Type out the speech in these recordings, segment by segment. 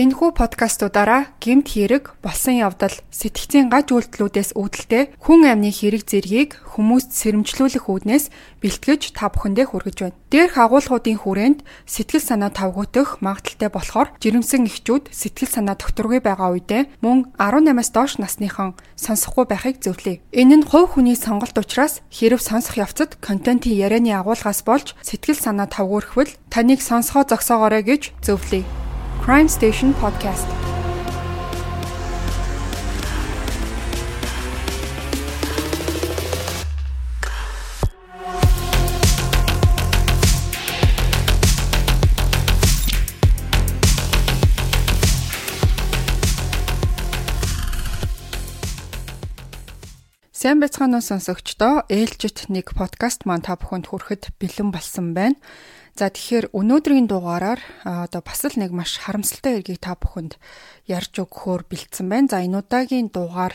Энэхүү подкастуудаараа гэмт хэрэг, болсон явдал, сэтгцийн гаж үйлдэлүүдээс үүдэлтэй хүн амны хэрэг зэргийг хүмүүст сэрэмжлүүлэх үүднээс бэлтгэж та бүхэндээ хүргэж байна. Дээрх агуулгуудын хүрээнд сэтгэл санаа тавгуутах магадaltaй болохоор жирэмсэн эхчүүд сэтгэл санаа докторгүй байгаа үедээ мөн 18-аас доош насныхан сонсохгүй байхыг зөвлөе. Энэ нь хувь хүний сонголт учраас хэрв сонсох явцад контентын ярианы агуулгаас болж сэтгэл санаа тавгуурхвал таныг сонсгоо зогсоогоорой гэж зөвлөе. Crime Station Podcast. Сайн байцгаана уу сонсогчдоо. Ээлжит нэг подкаст маань та бүхэнд хүрэхэд бэлэн болсон байна. За тэгэхээр өнөөдрийн дугаараар одоо бас л нэг маш харамсалтай хэргийг та бүхэнд ярьж өгөхөөр бэлдсэн байна. За энэ удаагийн дугаар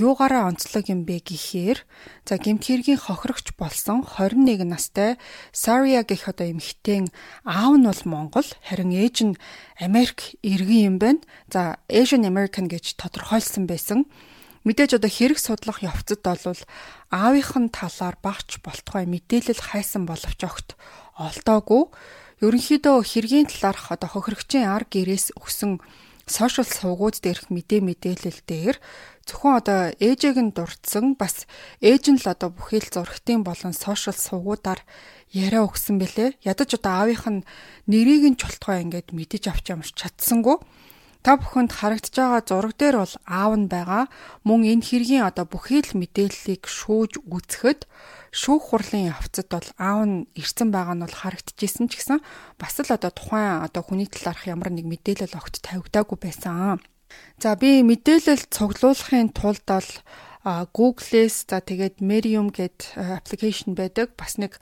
юугаараа онцлог юм бэ гэхээр за гэмт хэргийн хохирогч болсон 21 настай Сария гэх одоо эмэгтэйн аав нь бол Монгол харин ээж нь Америк иргэн юм байна. За Asian American гэж тодорхойлсон байсан. Мэдээж одоо хэрэг судлах явцад бол аавынх нь талаар багч болтгой мэдээлэл хайсан боловч огт олдоогүй. Ерөнхийдөө хэргийн талаарх одоо хохирогчийн ар гэрээс өгсөн сошиал сувгууд дээрх мэдээ мэдээлэл дээр зөвхөн одоо ээжийг нь дурдсан бас ээж нь л одоо бүхэл зургтын болон сошиал сувгуудаар яриа өгсөн бэлээ. Ядаж одоо аавынх нь нэрийг нь чултгой ингээд мэдэж авч ямарч чадсангүй. Та бүхэнд харагдж байгаа зураг дээр бол аав нь байгаа. Мөн энэ хэргийн одоо бүхий л мэдээллийг шүүж үзэхэд шүүх хурлын явцад бол аав нь ирсэн байгаа нь бол харагдчихсэн ч гэсэн бас л одоо тухайн одоо хүний талаарх ямар нэг мэдээлэл огт тавигдаагүй байсан. За би мэдээлэл цуглуулахын тулд бол Google-с за тэгээд Medium гэд аппликейшн байдаг. Бас нэг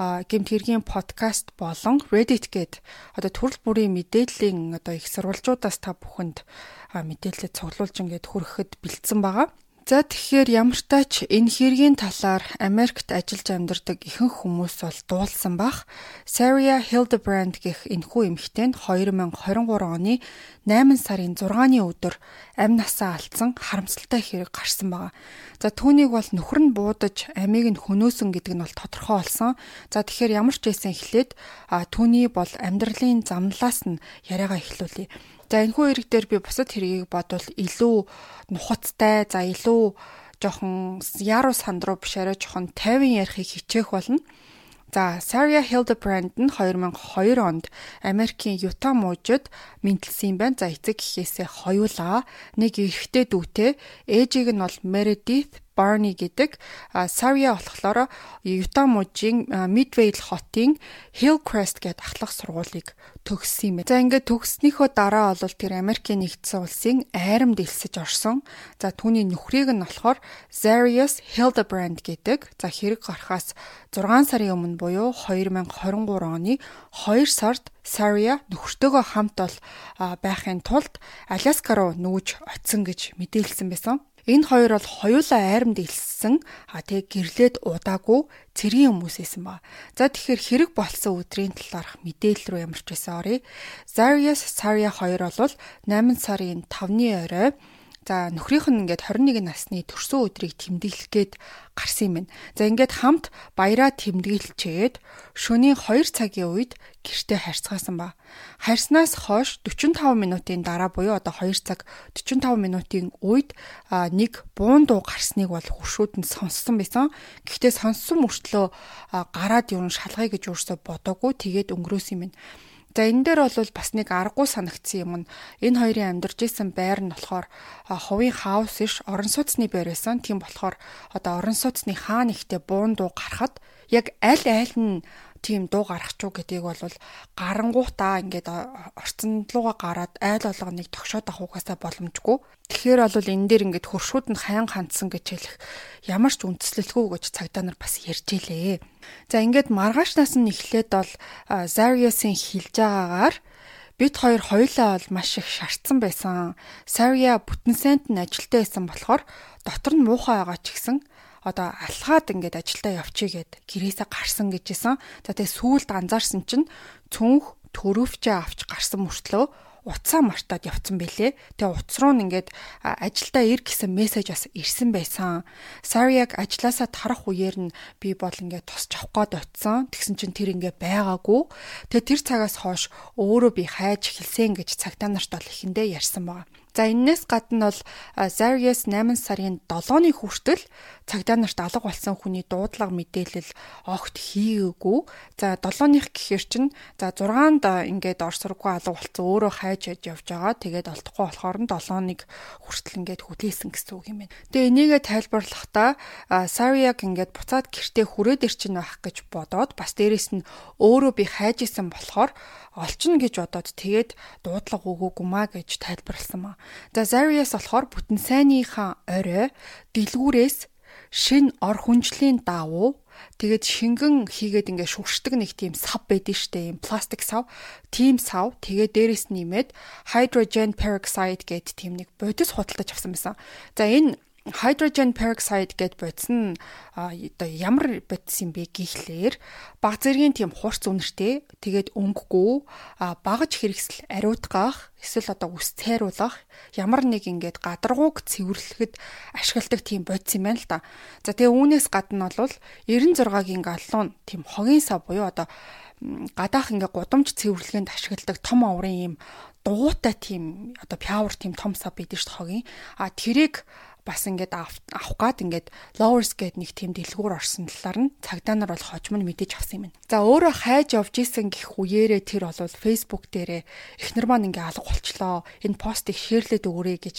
гэмт хэргийн подкаст болон Reddit гээд одоо төрөл бүрийн мэдээллийн одоо их сурвалжуудаас та бүхэнд мэдээлэл цуглуулж ингээд хүрэхэд бэлдсэн байгаа. За тэгэхээр ямар тач энэ хэргийн талаар Америкт ажиллаж амьдардаг ихэнх хүмүүс бол дуулсан бах. Saria Hildebrand гэх энэхүү эмэгтэй нь 2023 оны 8 сарын 6-ны өдөр амь насаа алдсан харамсалтай хэрэг гарсан байгаа. За түүнийг бол нөхөр нь буудаж амийг нь хөнөөсөн гэдэг нь бол тодорхой болсон. За тэгэхээр ямар ч байсан эхлээд түүний бол амьдралын замналаас нь яриагаа эхлүүлье. За энэ хүү хэрэг дээр би бусад хэргийг бодвол илүү нухацтай, за илүү жоохон яруу сандруу биш арай жоохон 50 ярихыг хичээх болно. За Saria Hildebrand нь 2002 онд Америкийн Юта мужид мэдлсэн юм байна. За эцэг гэхээсээ хоёулаа нэг эрэгтэй дүүтэй ээжийг нь бол Meredith Barney гэдэг Saria болохоор Utah мужийн Midvale хотын Hillcrest гэдэг ахлах сургуулийг төгссөн юм байна. За ингээд төгснөөхөө дараа бол тэр Америкийн нэгдсэн улсын айрамд элсэж орсон. За түүний нөхрийг нь болохоор Zarius Hildebrand гэдэг. За хэрэг гарахаас 6 сарын өмнө буюу 2023 оны 2 сард Saria нөхөртөөгөө хамт бол байхын тулд Аляска руу нүүж очисон гэж мэдээлсэн байсан. Энэ хоёр бол хоёулаа айрамд илссэн а тэг гэрлээд удаагүй цэргийн хүмүүсээсэн ба. За тэгэхээр хэрэг болсон өдрийн талаарх мэдээлэл рүү ямарч байсан оръё. Zarius Saria хоёр бол 8 сарын 5-ны орой За нөхрийнх нь ингээд 21 насны төрсөн өдрийг тэмдэглэх гээд гарсан юм байна. За ингээд хамт баяраа тэмдэглэчээд шөнийн 2 цагийн үед гэртээ харьцаасан ба. Харьснаас хойш 45 минутын дараа буюу одоо 2 цаг 45 минутын үед нэг буун дуу гарсныг бол хуршууд нь сонссон байсан. Гэхдээ сонссон мөртлөө гараад юу шалгая гэж өөрсдөө бодоагүй тэгээд өнгөрөөс юм байна. За энэ дээр бол бас нэг аргагүй санагдсан юм нь энэ хоёрын амьдарч исэн байр нь болохоор хувийн хаус иш орон сууцны байр байсан. Тийм болохоор одоо орон сууцны хаан ихтэй буун дуу гарахад яг аль аль нь тийм дуу гарах ч уу гэдгийг бол гарангуутаа ингээд орцсон руугаа гараад айл болгоныг тогшоод авахугасаа боломжгүй. Тэгэхээр бол энэ дээр ингээд хөршүүд нь хаян хандсан гэж хэлэх ямар ч үндслэлгүй гэж цагдаа нар бас ярьж илээ. За ингээд маргаашнаас нь эхлээд бол Zarius-ийн хилж байгаагаар бид хоёр хоёулаа бол маш их шаардсан байсан. Saria бүтэн сайнд нь ажилтаа байсан болохоор дотор нь муухай байгаа ч гэсэн одоо алхаад ингээд ажилдаа явчих гээд гэрээсээ гарсан гэжсэн. За тэгээ сүүлд анзаарсан чинь цүнх төрөвчөө авч гарсан мөртлөө утсаа мартаад явцсан бэлээ. Тэгээ утас руу ингээд ажилдаа ир гэсэн мессеж бас ирсэн байсан. Сарияг ажилласаа тарах үеэр нь би бол ингээд тусч авах гээд очисон. Тэгсэн чинь тэр ингээд байгаагүй. Тэгээ тэр цагаас хойш өөрөө би хайж эхэлсэн гэж цагтаа нарт бол ихэндээ ярьсан байгаа. За энээс гадна бол Zarius 8 сарын 7-ны хүртэл цагдаа нарт алга болсон хүний дуудлага мэдээлэл огт хийгээгүй. За 7-ных гэхэр чинь за 6-нд ингээд ор сургуу алга болсон өөрөө хайж явж байгаа. Тэгээд олдохгүй болохоор нь 7-ыг хүртэл ингээд хүлээсэн гэсэн үг юм байна. Тэгээ энийгээ тайлбарлахдаа Sariag ингээд буцаад гэртээ хүрээд ирчин байх гэж бодоод бас дээрэс нь өөрөө би хайж исэн болохоор олчихно гэж бодоод тэгээд дуудлага өгөөгүй маа гэж тайлбарлсан маа. За Zarius болохоор бүтэн сайныхаа орой дэлгүүрээс шин ор хүнжлийн давуу тэгээд шингэн хийгээд ингээ шүршдэг нэг тийм сав байдэн штэ юм пластик сав тийм сав тэгээд дээрэс нэмээд hydrogen peroxide гэдэг тийм нэг бодис худалдаж авсан байсан. За энэ hydrogen peroxide гэд бодсон оо ямар бодис юм бэ гэхлээр баг зэргийн тийм хурц үнэртэй тэгээд өнгөгүй багаж хэрэгсэл ариутгах эсвэл одоо үс цайруулах ямар нэг ингээд гадаргууг цэвэрлэхэд ашигладаг тийм бодис юм байна л да. За тэгээ үүнээс гадна бол 96-гийн галлуун тийм хогийн сав буюу одоо гадаах ингээ гудамж цэвэрлэгэнд ашигладаг том оврын юм дугуйтай тийм одоо пяуэр тийм том сав дээ хогийн. А тэрийг бас ингээд авах гад ингээд lowers гээд нэг тийм дэлгүүр орсон талаар нь цагдаа нар бол хожим нь мэдэж авсан юм. За өөрөө хайж явж исэн гих үеэрээ тэр бол Facebook дээрээ эхнэр маань ингээ алга болчлоо. Энэ постыг шеэрлээд өгөөрэй гэж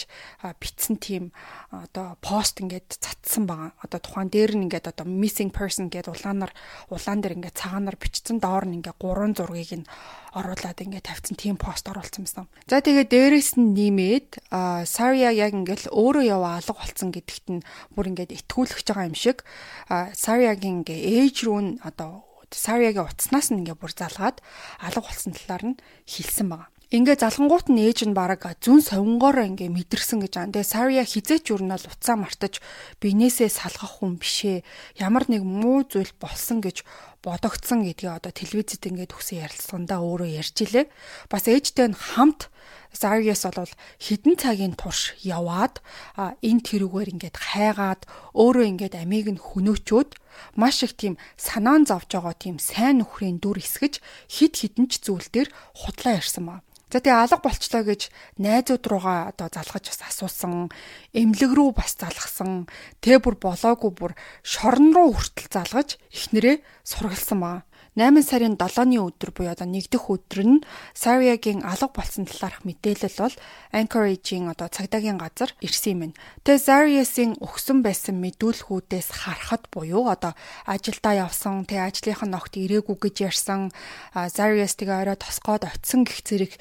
битсэн тийм одоо пост ингээд цацсан байгаа. Одоо тухайн дээр нь ингээд одоо missing person гэдэг улаанаар улаан дээр ингээд цагаанаар бичсэн доор нь ингээ гурван зургийг нь оруулаад ингээд тавьсан тийм пост оруулсан байсан. За тэгээ дээрэс нь нэмээд Сария яг ингээд өөрөө яваа алга болцсон гэдэгт нь бүр ингээд итгүүлэх байгаа юм шиг Сариагийн ингээ ээж рүү нь одоо Сариягийн утаснаас нь ингээ бүр залгаад алга болсон талаар нь хэлсэн байгаа. Ингээ залгангуут нь ээж нь бараг зүн совингоор ингээ мэдэрсэн гэж аа. Тэгээ Сария хизээч юу нь бол уцаа мартаж бинээсээ салгах хүн бишээ. Ямар нэг муу зүйл болсон гэж бодогдсон гэдгээ одоо телевизэд ингээд өгсөн ярилцлагандаа өөрөө ярьж илээ. Бас ээжтэй нь хамт Zarius бол хідэн цагийн турш яваад энэ тэрүүгээр ингээд хайгаад өөрөө ингээд амийг нь хөнөөчөөд маш их тийм санаан зовж байгаа тийм сайн нөхрийн дүр эсгэж хид хідэн ч зүйл дээр худлаа ярьсан ба. За тэгээ алга болчлоо гэж найзууд руугаа одоо залгаж бас асуусан, эмнэлэг рүү бас залгасан, тэ бүр болоогүй бүр шорон руу хүртэл залгаж ихнэрээ сургалсан маа. 8 сарын 7-ны өдөр буюу одоо нэгдэх өдөр нь Sariaгийн алга болсон талаарх мэдээлэл бол Anchorage-ийн одоо цагдаагийн газар ирсэн юм. Тэгээ Sarius-ийн өгсөн байсан мэдүүлгүүдээс харахад буюу одоо ажилдаа явсан, тэгээ ажлынх нь огт ирээгүй гэж ярьсан, Sarius тэгээ орой тосгоод очисон гэх зэрэг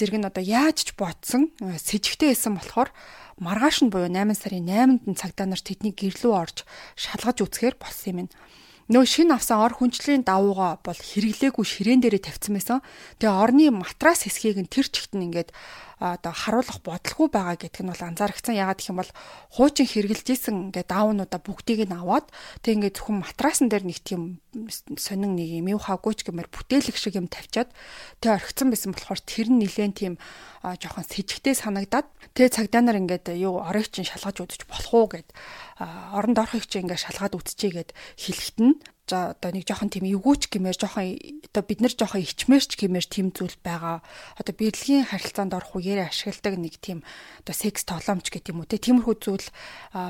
зэрэг нь одоо яаж ч бодсон сэжигтэй байсан болохоор маргааш нь буюу 8 сарын 8-нд нь цагдаа нар тэдний гэрлүү орж шалгаж үзэхээр болсон юм. Нөө шин авсан ор хүнчлийн давууга бол хэрэглээгүй ширээн дээрээ тавьсан байсан. Тэгээ орны матрас хэсгийг нь тэр чигт нь ингээд одоо харуулах бодлого байгаа гэдг нь бол анзаарчихсан. Ягаад гэх юм бол хуучин хэрглэж исэн ингээд даунуудаа бүгдийг нь аваад тэг ингээд зөвхөн матрасан дээр нэг тийм сонин нэг юм юу хаагүйч гэмээр бүтээлэг шиг юм тавьчаад тэг орхицсан байсан болохоор тэр нь нилээн тийм жоохон сэжигтэй санагдаад тэг цагдаа нар ингээд юу оройг чинь шалгаж үзэж болох уу гэд оронд орохыг чинь ингээд шалгаад үзчихье гэд хэлэхэд нь за одоо нэг жоохон тийм эвгүүч гэмээр жоохон одоо бид нар жоохон ичмээрч гэмээр тийм зүйл байгаа. Одоо биелгийн харилцаанд орох үеэрээ ашигладаг нэг тийм одоо секс тоглоомч гэх юм уу те тиймэрхүү зүйл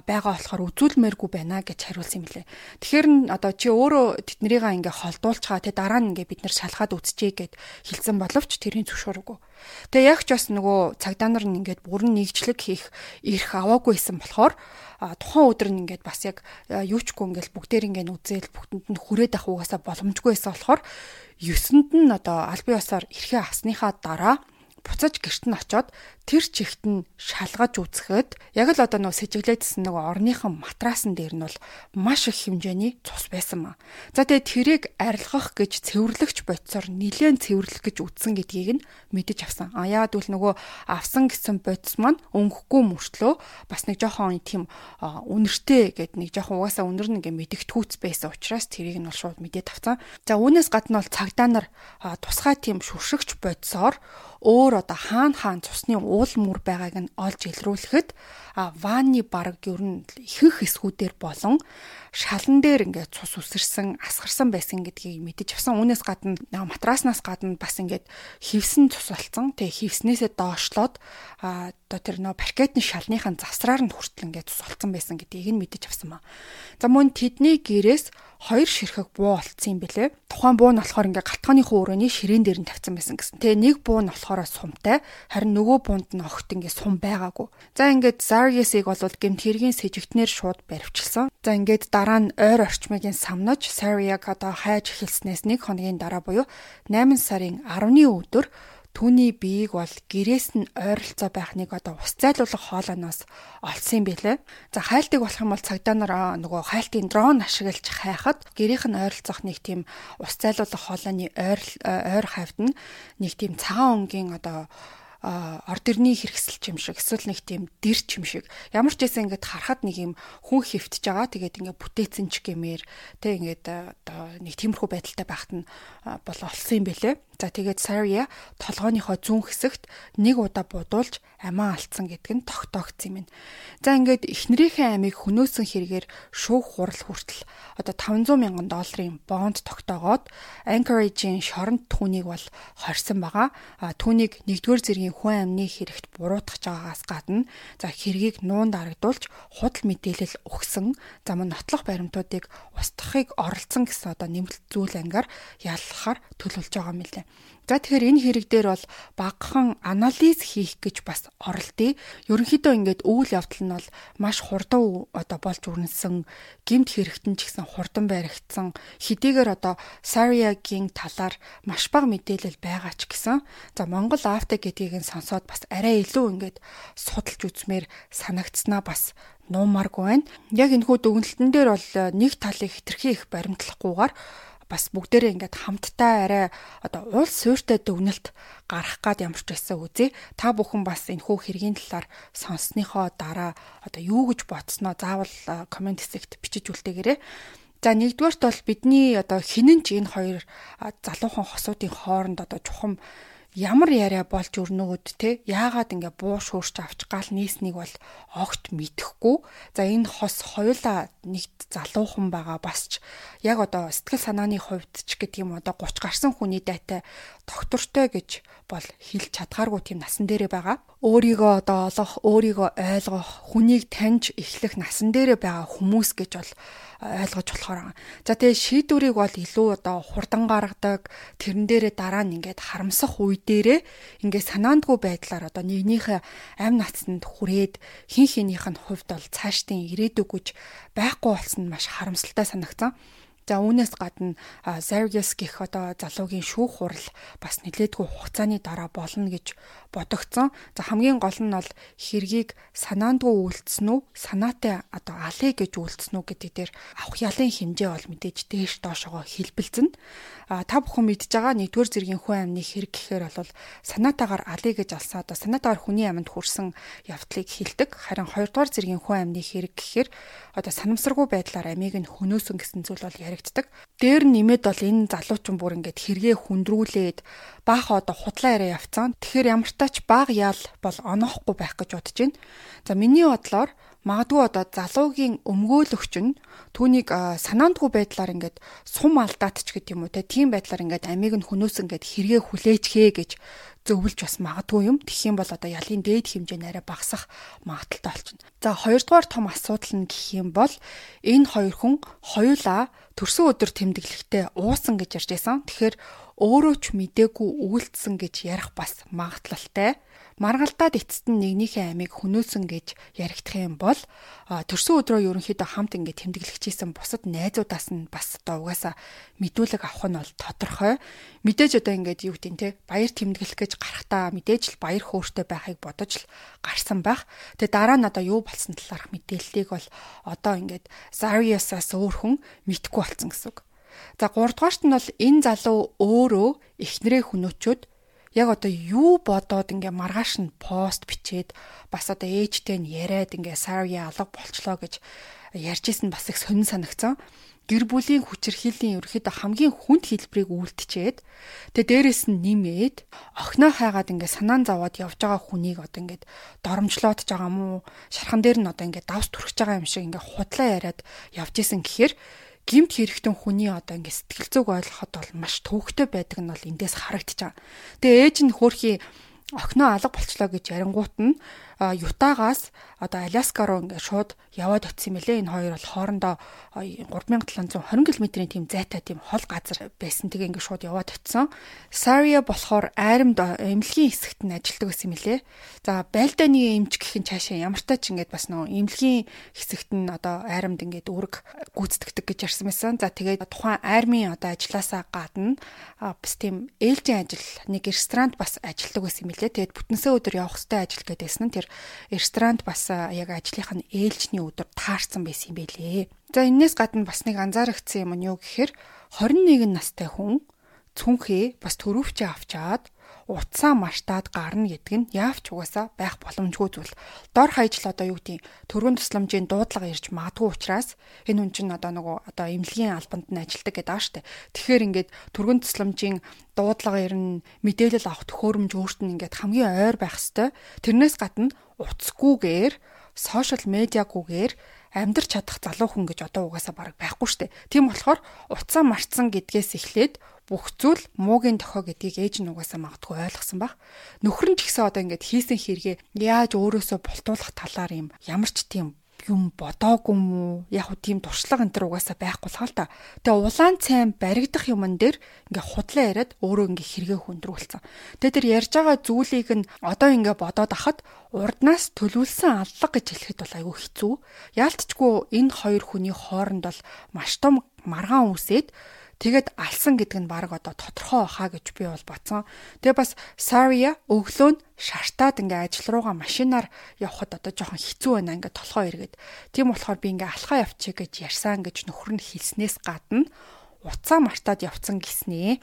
байгаа болохоор үзүүлмээргүй байна гэж хариулсан юм лээ. Тэгэхээр одоо чи өөрөө тэднэрийгээ ингээ холдуулж байгаа те дараа нь ингээ бид нар шалгаад үзчихье гэд хэлсэн боловч тэрийн зөвшөөрөгүй. Тэгээ яг ч бас нөгөө цагдаа нар нь ингээд бүрэн нэгжлэг хийх ирэх аваагүйсэн болохоор тухайн өдөр нь ингээд бас яг юучгүй ингээд бүгдээр ингээд үзэл бүгдэнд нь хүрээд авах угаасаа боломжгүй байсан болохоор 9-нд нь одоо аль бие усаар эрхээ авсныхаа дараа буцаж гэрт нь очоод тэр чигт нь шалгаж үзэхэд яг л одоо нөгөө сэжиглээдсэн нөгөө орныхон матрасан дээр нь бол маш их хэмжээний цус байсан маа. За тэгээ тэрийг арилгах гэж цэвэрлэгч бодисоор нилээн цэвэрлэх гэж үтсэн гэдгийг нь мэдэж авсан. А яад үл нөгөө авсан гэсэн бодис маань өнгөхгүй мөртлөө бас нэг жоохон тийм үнэртэй гэд нэг жоохон угаасаа үнэр нэг мэдэгтгүүц байсан учраас тэрийг нь бол шууд мэдээд авсан. За үүнээс гадна бол цагдаа нар тусгай тийм шүршигч бодисоор өөр одоо хаана хаан цусны уул мөр байгааг нь олж илрүүлэхэд ванны бараг ер нь ихэнх хэсгүүдээр болон шалан дээр ингээд цус үсэрсэн асгарсан байсан гэдгийг мэдэж авсан. Үүнээс гадна матраснаас гадна бас ингээд хевсэн цус болсон. Тэгээ хевснээсээ доошлоод а одоо тэр нөө паркетны шалныхаа завсраар нь хүртэл ингээд цус болсон байсан гэдгийг нь мэдэж авсан маа. За мөн тэдний гэрээс хоёр ширхэг буу олцсон юм бэлээ. Тухайн буу нь болохоор ингээ галтгооныхоо өрөөний ширээн дээр нь тавьсан байсан гэсэн. Тэгээ нэг буу нь болохоор сумтай, харин нөгөө буунд нь огт ингээ сум байгаагүй. За ингээд Zargis-ыг бол гэмт хэргийн сэжигтнэр шууд баривчилсан. За ингээд дараа нь ойр орчмыг самнаж Sariak одоо хайж эхэлснээс нэг хоногийн дараа буюу 8 сарын 10-ны өдөр Түүний биеийг бол гэрээс нь ойролцоо байх нэг одоо ус зайлуулах хоолойноос олсон юм билээ. За хайлтыг болох юм бол цагдаа нар нөгөө хайлтын дрон ашиглаж хайхад гэрийнх нь ойролцоох нэг тийм ус зайлуулах хоолойны ойр ойр хавьд нь нэг тийм цагаан өнгийн одоо орд ирний хэрэгсэл юм шиг эсвэл нэг тийм дэр юм шиг. Ямар ч байсан ингээд харахад нэг юм хүн хөвтж байгаа. Тэгээд ингээд бүтээцэн ч гэмээр тэг ингээд одоо нэг тиймэрхүү байдалтай байхад нь бол олсон юм бэлээ За тэгээд Saria толгойнхоо зүүн хэсэгт нэг удаа будуулж амиа алдсан гэдг нь тогтоогдсон юм. За ингээд эхнэрийнхээ амийг хөнөөсөн хэрэгээр шүүх хурал хүртэл одоо 500 мянган долларын бонд тогтоогоод Anchorage-ийн шоронд түүнийг бол хорьсон байгаа. А түүнийг нэгдүгээр зэргийн хүн амны хэрэгт буруутгах байгаагаас гадна за хэргийг нуунд дарагдуулж худал мэдээлэл өгсөн. За мөн нотлох баримтуудыг устгахыг оролцсон гэсэн одоо нэмэлт зүйл ангаар яллахаар төлөвлөж байгаа юм лээ. За тэгэхээр энэ хэрэг дээр бол багахан анализ хийх гэж бас оролдъё. Ерөнхийдөө ингээд үйл явдал нь бол маш хурдан одоо болж үрнэсэн гимт хэрэгтэн ч гэсэн хурдан баригдсан хэдийгээр одоо Sariaгийн талаар маш бага мэдээлэл байгаа ч гэсэн за Монгол Автек гэдгийг нь сонсоод бас арай илүү ингээд судалж үзмээр санагдсанаа бас нуумаргүй байна. Яг энэ хүү дүгнэлтэн дээр бол нэг талыг хитрхи их баримтлахгүйгээр бас бүгдээрээ ингээд хамтдаа арай одоо уул суйртай дүгнэлт гарах гад ямар ч байсан үзье. Та бүхэн бас энэ хүү хэргийн талаар сонссныхоо дараа одоо юу гэж бодсноо заавал комент хэсэгт бичиж үлдээгээрэй. За нэгдүгээрт бол бидний одоо хинэн ч энэ хоёр залуухан хосуудын хооронд одоо чухам ямар яриа болж өрнөгөд те яагаад ингээ бууш хөөрч авч гал нийснийг бол огт мэдэхгүй за энэ хос хоёулаа нэг залуухан байгаа бас ч яг одоо сэтгэл санааны хувьд ч гэдэг юм одоо 30 гарсан хүний дайтай доктортой гэж бол хэлж чадхааргүй тийм насан дээрээ байгаа. Өөрийгөө одоо олох, өөрийгөө ойлгох, хүнийг таньж эхлэх насан дээрээ байгаа хүмүүс гэж бол ойлгож болохоор. За тэгээ шийдвэрийг бол илүү одоо хурдан гаргадаг, тэрэн дээрээ дараа нь ингээд харамсах үе дээрээ ингээд санаандгүй байдлаар одоо нэгнийхээ амь нацсанд хүрээд хин хинийх нь хувьд бол цаашдын ирээдүгүйж байхгүй болсон нь маш харамсалтай санагцсан. За үүнээс гадна Zargis гэх одоо залуугийн шүүх хурал бас нэлээдгүй хугацааны дараа болно гэж бодогдсон. За хамгийн гол нь бол хэргийг санаандгүй үйлдсэн үү, санаатай одоо алыг гэж үйлдсэн үү гэдэг дээр авах ялын хэмжээ бол мэдээж дээш доошогоо хэлбэлзэн. А та бүхэн мэдж байгаа нэгдүгээр зэргийн хүн амны хэрэг гэхээр бол санаатаагаар алыг гэж алсан одоо санаатаагаар хүний аминд хүрсэн явдлыг хилдэг. Харин хоёрдугаар зэргийн хүн амны хэрэг гэхээр одоо санамсаргүй байдлаар амийг нь хөнөөсөн гэсэн зүйл бол яригддаг. Дээр нэмээд бол энэ залуучин бүр ингээд хэрэгээ хүндрүүлээд баах одоо худлаа яриа явцсан. Тэгэхээр ямар тач баг ял бол оноохгүй байх гэж бодож байна. За миний бодлоор магадгүй одоо залуугийн өмгөөлөгч нь түүнийг санаандгүй байдлаар ингээд сум алдаат ч гэдэг юм уу те тийм байдлаар ингээд амийг нь хөнөөс ингээд хэрэгэ хүлээчхээ гэж зөвлөж бас магадгүй юм. Тэгэх юм бол одоо ялын дээд хэмжээ нэрэ багасах магадaltaй болчихно. За хоёрдугаар том асуудал нь гэх юм бол энэ хоёр хүн хоёулаа төрсөн өдөр тэмдэглэхдээ уусан гэж ярьж байсан. Тэгэхээр өөрөө ч мдээгүй үйлдсэн гэж ярих бас магадлалтай. Маргалдаад эцэст нь нэгнийхээ амийг хөнөөсөн гэж яригдах юм бол төрсөн өдрөө ерөнхийдөө хамт ингээд тэмдэглэгчээсэн бусад найзуудаас нь бас одоо угаасаа мэдүүлэг авах нь бол тодорхой. Мэдээж одоо ингээд юу гэдэг нь те баяр тэмдэглэх гэж гарахтаа мэдээж л баяр хөөртэй байхыг бодож л гарсан байх. Тэгээ дараа нь одоо юу болсон талаарх мэдээллийг бол одоо ингээд Zarius-аас өөр хүн мэдхгүй болсон гэсэн үг. За 3 дугаарт нь бол энэ залуу өөрөө эхнэрээ хүнөөчөөд яг одоо юу бодоод ингээ маргааш нь пост бичээд бас одоо ээжтэй нь яриад ингээ Сария алга болчлоо гэж ярьжсэн бас их сонин санагцсан. гэр бүлийн хүчирхийллийн ерөөхдөө хамгийн хүнд хэлбэрийг үйлдчихэд тэгээ дээрэс нь нэмээд охиноо хайгаад ингээд санаан зовоод явж байгаа хүнийг одоо ингээд доромжлоод байгаа мó шархан дээр нь одоо ингээд давс түрхэж байгаа юм шиг ингээд худлаа яриад явж исэн гэхээр гимт хэрэгтэн хүний одоо ингээд сэтгэл зүг ойлгоход бол маш төвөгтэй байдаг нь бол эндээс харагдаж байгаа. Тэгээ ээж нь хөөрхий охиноо алга болчлоо гэж ярингуут нь Ютагаас одоо Аляска руу ингээд шууд яваад юм лээ. Энэ хоёр бол хоорондоо 3720 км-ийн тийм зайтай тийм хол газар байсан. Тэгээ ингээд шууд яваад очсон. Сария болохоор айрамд эмнэлгийн хэсэгт нь ажилладаг байсан лээ. За байлдааны эмч гэх нь цаашаа ямар тач ингээд бас нөө эмнэлгийн хэсэгт нь одоо айрамд ингээд үүрэг гүйцэтгэдэг гэж ярьсан байсан. За тэгээд тухайн армийн одоо ажилласаа гадна бас тийм ээлжийн ажил нэг ресторанд бас ажилладаг байсан юм лээ. Тэгээд бүтэнсээ өдөр явах хэрэгтэй ажил гэдээсэн нь тэр ресторанд бас яг ажлынх нь ээлжний өдөр таарсан байсан юм байлээ. За энээс гадна бас нэг анзаарэгдсэн юм нь юу гэхээр 21 настай хүн цүнхээ бас төрөвчөө авчаад утсаа маштаад гарна гэдэг нь яавч угаасаа байх боломжгүй зүйл. Дор хаяжл одоо юу гэдэг төргөн тусламжийн дуудлага ирж магадгүй учраас энэ хүн чинь одоо нөгөө одоо эмнэлгийн албанд нь ажилдаг гэдэг аа штэ. Тэгэхээр ингээд төргөн тусламжийн дуудлага ирнэ мэдээлэл авах төхөөрөмж өөрт нь ингээд хамгийн ойр байх хэвээр. Тэрнээс гадна утасгүйгээр сошиал медиагүйгээр амьдрч чадах залуу хүн гэж одоо угаасаа бараг байхгүй штэ. Тийм болохоор уцаа марцсан гэдгээс эхлээд бүх зүйл муугийн дохой гэдгийг ээж нь угаасаа магадгүй ойлгосон баг. Нөхөр нь ч гэсэн одоо ингээд хийсэн хэрэгээ яаж өөрөөсөө бултуулах талаар юм ямар ч тийм юм бодоогүй мүү яг хөө тийм туршлага энэ төр угаасаа байхгүй л хаал та. Тэгээ улаан цайн баригдах юмн дээр ингээ худлаа яриад өөрөө ингээ хэрэгээ хүндрүүлсэн. Тэгээ тэр ярьж байгаа зүйлийг нь одоо ингээ бодоод ахад урднаас төлөвлөсөн аллага гэж хэлэхэд бол айгүй хэцүү. Яалтчгүй энэ хоёр хүний хооронд бол маш том маргаан үсээд тэгээд алсан гэдэг нь баг одоо тодорхой баха гэж би бол бодсон. Тэгээ бас Saria өглөө нь шартаад ингээ ажил руугаа машинаар явхад одоо жоохон хэцүү байна ингээ толгой эргээд. Тийм болохоор би ингээ алхаа явчих гэж ярьсан гэж нөхөр нь хэлснээс гадна уцаа мартаад явцсан гиснээ.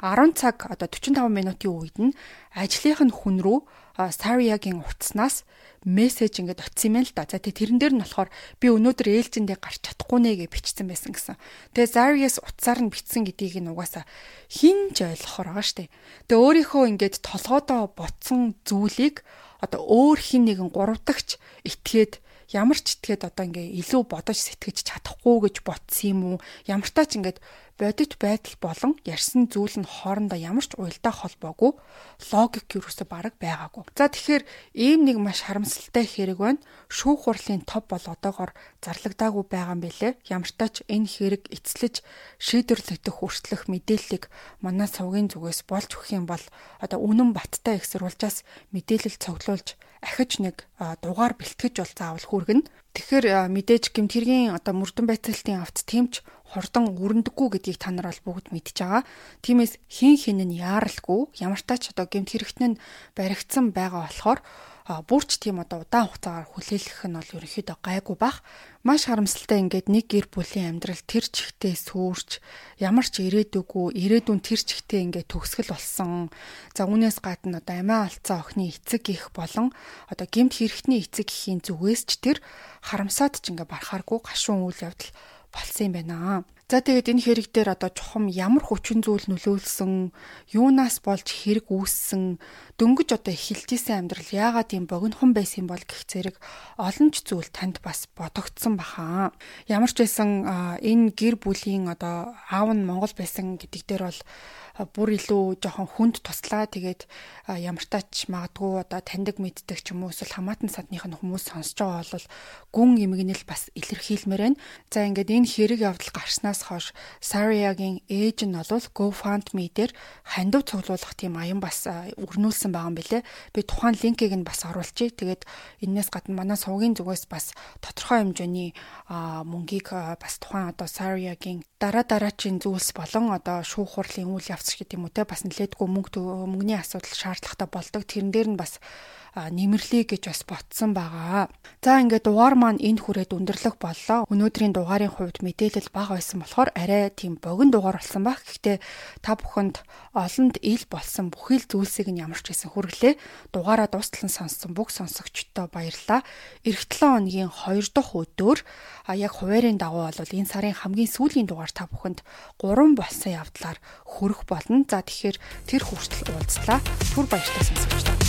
10 цаг одоо 45 минутын үед нь ажлынх нь хүн рүү Saria-гийн утаснаас мессеж ингээд очсон юм л да. За тэгээ тэрэн дээр нь болохоор би өнөөдөр ээлжиндээ гарч чадахгүй нэ гэж бичсэн байсан гэсэн. Тэгээ Zarius утсаар нь бичсэн гэдгийг нь угаасаа хинж ойлгохоор байгаа штэ. Тэгээ өөрийнхөө ингээд толгоодоо ботсон зүйлийг одоо өөр хин нэгэн гуравдагч итгээд ямар ч итгээд одоо ингээ илүү бодож сэтгэж чадахгүй гэж ботсон юм уу? Ямар таач ингээд бодит байдал болон ярьсан зүйл нь хоорондоо ямар ч уялдаа холбоогүй логик юусоо бараг байгаагүй. За тэгэхээр ийм нэг маш харамсалтай хэрэг байна. Шүүх хурлын топ бол одоогоор зарлагдаагүй байгаа юм билэ. Ямар ч энэ хэрэг эцэлж шийдвэрлэгдэх хүртэлх мэдээллийг манай сувгийн зүгээс болж өгөх юм бол одоо үнэн баттай их сурвалжаас мэдээлэл цуглуулж ахиж нэг дугаар бэлтгэж бол заавал хүргэнэ. Тэгэхээр мэдээж гимтэргийн одоо мөрдөн байцаалтын авц тэмч хурдан өрөндөггүй гэдгийг та нар бол бүгд мэдж байгаа. Тиймээс хин хин нь яаралгүй ямар тач одоо гэмт хэрэгтэн нь баригдсан байгаа болохоор бүрч тийм одоо удаан хугацаагаар хүлээлгэх нь бол ерөнхийдөө гайгүй бах. Маш харамсалтай ингээд нэг гэр бүлийн амьдрал тэр чигтээ сүрч ямар ч ирээдүггүй ирээдүйн тэр чигтээ ингээд төгсгөл болсон. За үүнээс гадна одоо амиа алдсан охины эцэг их болон одоо гэмт хэрэгтний эцэг ихийн зүгээс ч тэр харамсаад ч ингээд барахааргүй гашуун үйл явдал болсон юм байна. За тэгээд энэ хэрэг дээр одоо чухам ямар хүчин зүйл нөлөөлсөн, юунаас болж хэрэг үүссэн, дөнгөж одоо эхэлжсэн амьдрал яагаад ийм богинохон байсан бол гэх зэрэг олон ч зүйл танд бас бодогдсон баха. Ямар ч байсан энэ гэр бүлийн одоо аав нь Монгол байсан гэдэг дээр бол бүр илүү жоохон хүнд туслаа. Тэгээд ямар тач магадгүй одоо таньдаг мэддэг ч юм уу эсвэл хамаатан садных нь хүмүүс сонсож байгаа бол гүн эмгэнэл бас илэрхийлмээр байна. За ингээд энэ хэрэг явдал гарснаас хойш Saria-гийн ээж нь бол GoFundMe дээр хандив цуглуулах тийм аян бас өрнүүлсэн байгаа юм билэ. Би тухайн линкийг нь бас оруулчихъя. Тэгээд энээс гадна манай сувгийн зүгээс бас тодорхой хэмжээний мөнгийг бас тухайн одоо Saria-гийн дараа дараачийн зүйлс болон одоо шүүх хурлын үйл явц гэдэг юм уу те бас нэлээдгүй мөнгө мөнгөний асуудал шаардлагатай болдог. Тэрэн дээр нь бас нэмэрлэе гэж бас ботсон байгаа. За ингээд дугаар маань энд хүрээд өндөрлөх боллоо. Өнөөдрийн дугаарын хувьд мэдээлэл бага байсан болохоор арай тийм богино дугаар болсон баг. Гэхдээ та бүхэнд олонд ил болсон бүхэл зүйлсийг нь ямар ч гэсэн хүргэлээ. Дугаараа дуустал нь сонссон бүх сонсогчдод баярлалаа. Эх 7 хоногийн 2 дахь өдөр а яг хуваарийн дагуу бол энэ сарын хамгийн сүүлийн дугаар та бүхэнд 3 болсон явдлаар хүрэх болно. За тэгэхээр тэр хүртэл уулзлаа. Түр баяртай сонсогчдоо